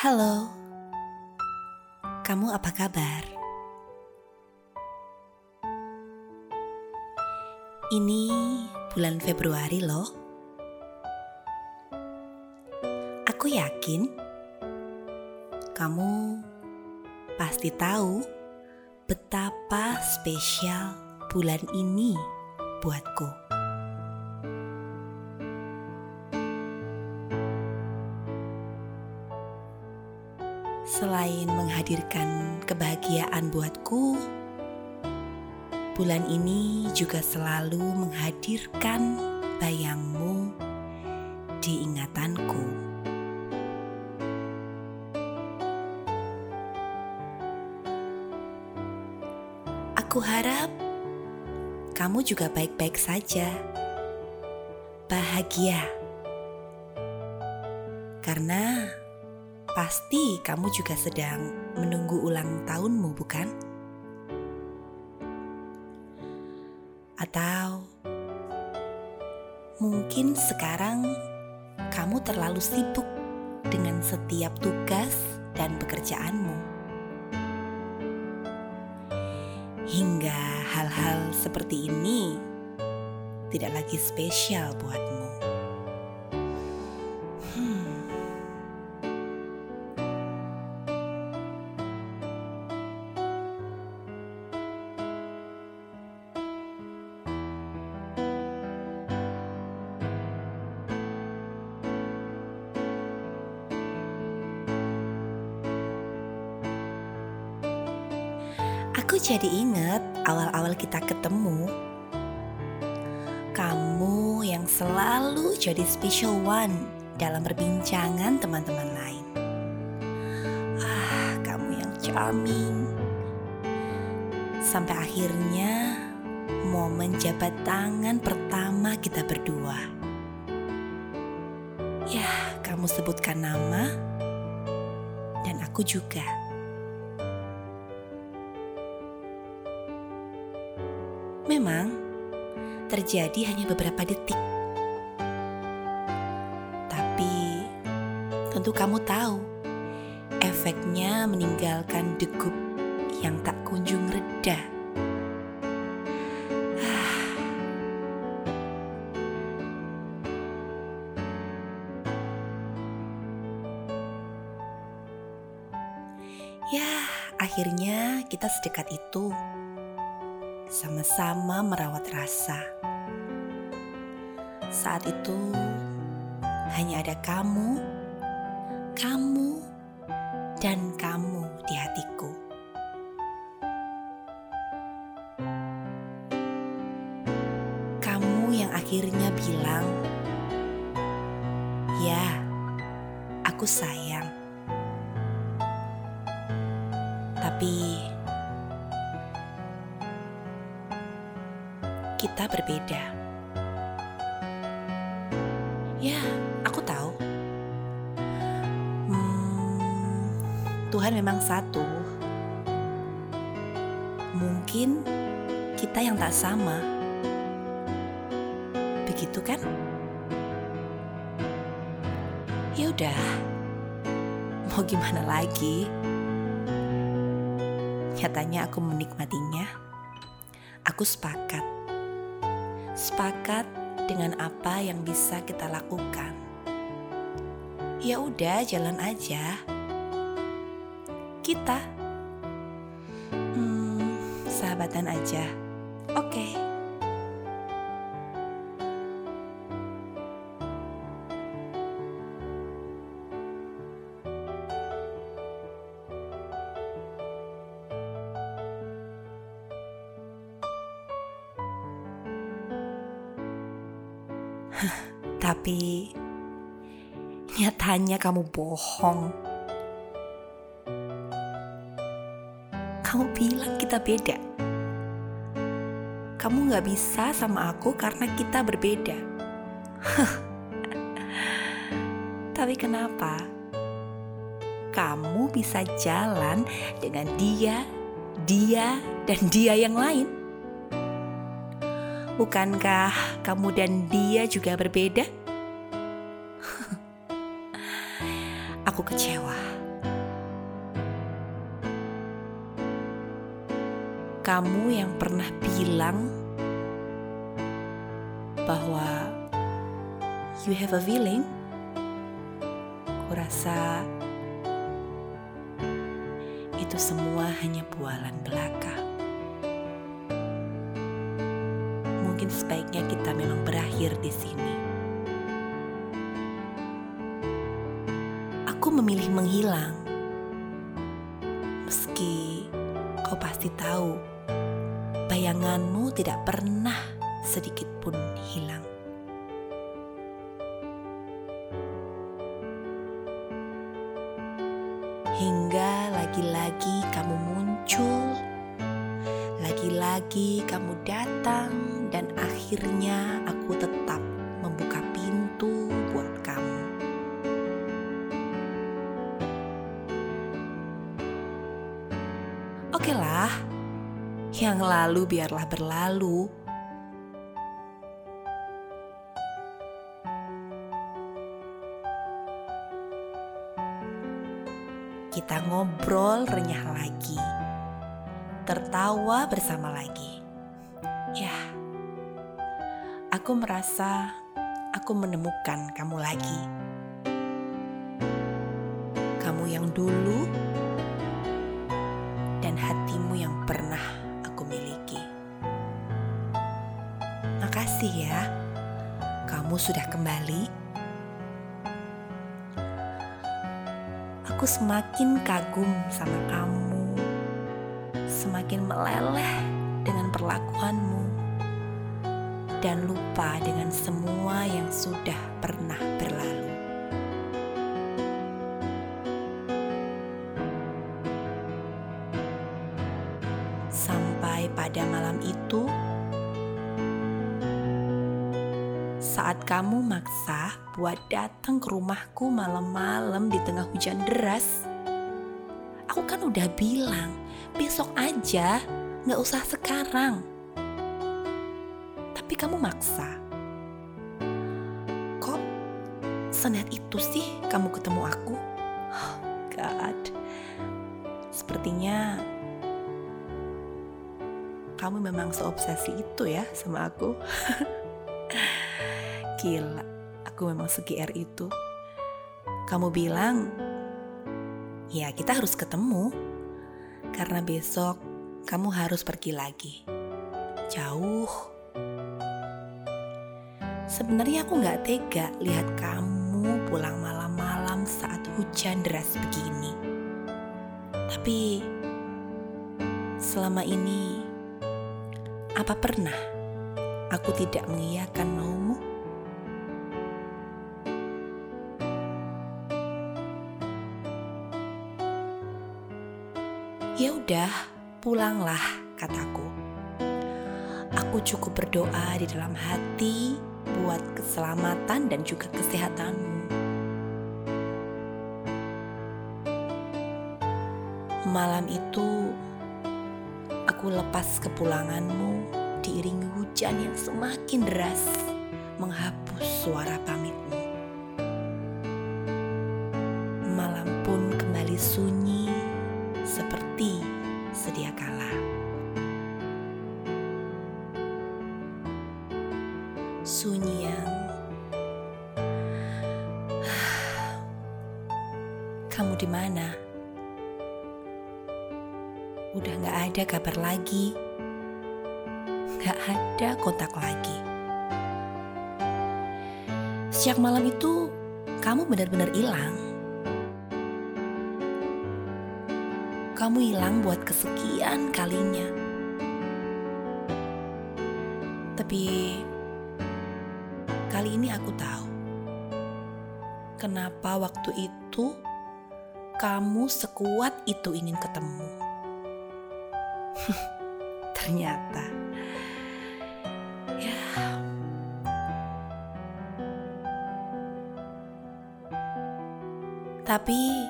Halo, kamu apa kabar? Ini bulan Februari, loh. Aku yakin kamu pasti tahu betapa spesial bulan ini buatku. Selain menghadirkan kebahagiaan buatku, bulan ini juga selalu menghadirkan bayangmu di ingatanku. Aku harap kamu juga baik-baik saja, bahagia, karena Pasti kamu juga sedang menunggu ulang tahunmu, bukan? Atau mungkin sekarang kamu terlalu sibuk dengan setiap tugas dan pekerjaanmu, hingga hal-hal seperti ini tidak lagi spesial buatmu. Aku jadi ingat awal-awal kita ketemu. Kamu yang selalu jadi special one dalam perbincangan teman-teman lain. Ah, kamu yang charming. Sampai akhirnya momen jabat tangan pertama kita berdua. Ya, kamu sebutkan nama dan aku juga. Terjadi hanya beberapa detik. Tapi tentu kamu tahu efeknya meninggalkan degup yang tak kunjung reda. Ya, akhirnya kita sedekat itu sama-sama merawat rasa. Saat itu hanya ada kamu, kamu, dan kamu di hatiku. Kamu yang akhirnya bilang, "Ya, aku sayang." Tapi kita berbeda. Ya, aku tahu. Hmm, Tuhan memang satu. Mungkin kita yang tak sama. Begitu kan? Ya udah. Mau gimana lagi? Nyatanya aku menikmatinya. Aku sepakat sepakat dengan apa yang bisa kita lakukan. Ya udah, jalan aja. Kita hmm, sahabatan aja. Oke. Okay. Tapi nyatanya kamu bohong. Kamu bilang kita beda. Kamu gak bisa sama aku karena kita berbeda. Tapi kenapa? Kamu bisa jalan dengan dia, dia, dan dia yang lain. Bukankah kamu dan dia juga berbeda? Aku kecewa. Kamu yang pernah bilang bahwa you have a feeling. Kurasa itu semua hanya bualan belaka. Mungkin sebaiknya kita memang berakhir di sini. Aku memilih menghilang. Meski kau pasti tahu, bayanganmu tidak pernah sedikit pun hilang. Hingga lagi-lagi kamu muncul, lagi-lagi kamu datang, dan akhirnya aku tetap membuka pintu buat kamu. Oke lah, yang lalu biarlah berlalu. Kita ngobrol renyah lagi, tertawa bersama lagi. Ya, aku merasa aku menemukan kamu lagi. Kamu yang dulu dan hatimu yang pernah aku miliki. Makasih ya, kamu sudah kembali. Aku semakin kagum sama kamu, semakin meleleh dengan perlakuanmu, dan lupa dengan semua yang sudah pernah berlalu. Sampai pada malam itu, saat kamu maksa buat datang ke rumahku malam-malam di tengah hujan deras, aku kan udah bilang besok aja, nggak usah sekarang. Tapi kamu maksa. Kok senet itu sih kamu ketemu aku? Oh, God, sepertinya kamu memang seobsesi itu ya sama aku. Gila, aku memang se-GR itu. Kamu bilang, ya kita harus ketemu. Karena besok kamu harus pergi lagi. Jauh. Sebenarnya aku gak tega lihat kamu pulang malam-malam saat hujan deras begini. Tapi selama ini apa pernah aku tidak mengiyakan maumu? Ya udah, pulanglah, kataku. Aku cukup berdoa di dalam hati buat keselamatan dan juga kesehatanmu. Malam itu, aku lepas kepulanganmu diiringi hujan yang semakin deras menghapus suara pamitmu. Di mana? Udah gak ada kabar lagi. Gak ada kontak lagi. Sejak malam itu, kamu benar-benar hilang. Kamu hilang buat kesekian kalinya. Tapi kali ini aku tahu kenapa waktu itu kamu sekuat itu ingin ketemu. Ternyata ya Tapi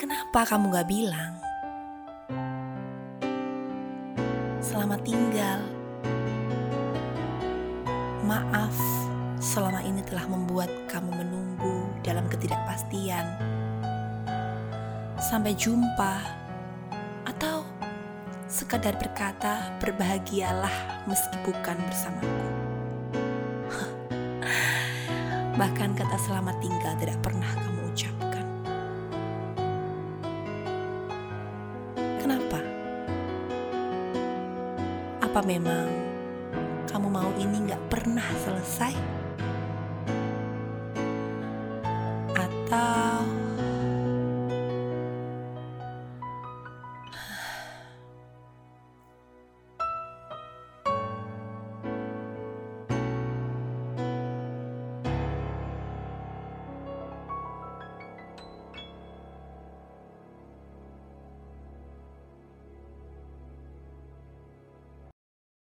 kenapa kamu gak bilang? Selamat tinggal. Maaf selama ini telah membuat kamu menunggu dalam ketidakpastian. Sampai jumpa. Atau sekadar berkata berbahagialah meski bukan bersamaku. Bahkan kata selamat tinggal tidak pernah kamu ucapkan. Kenapa? Apa memang kamu mau ini gak pernah selesai? Atau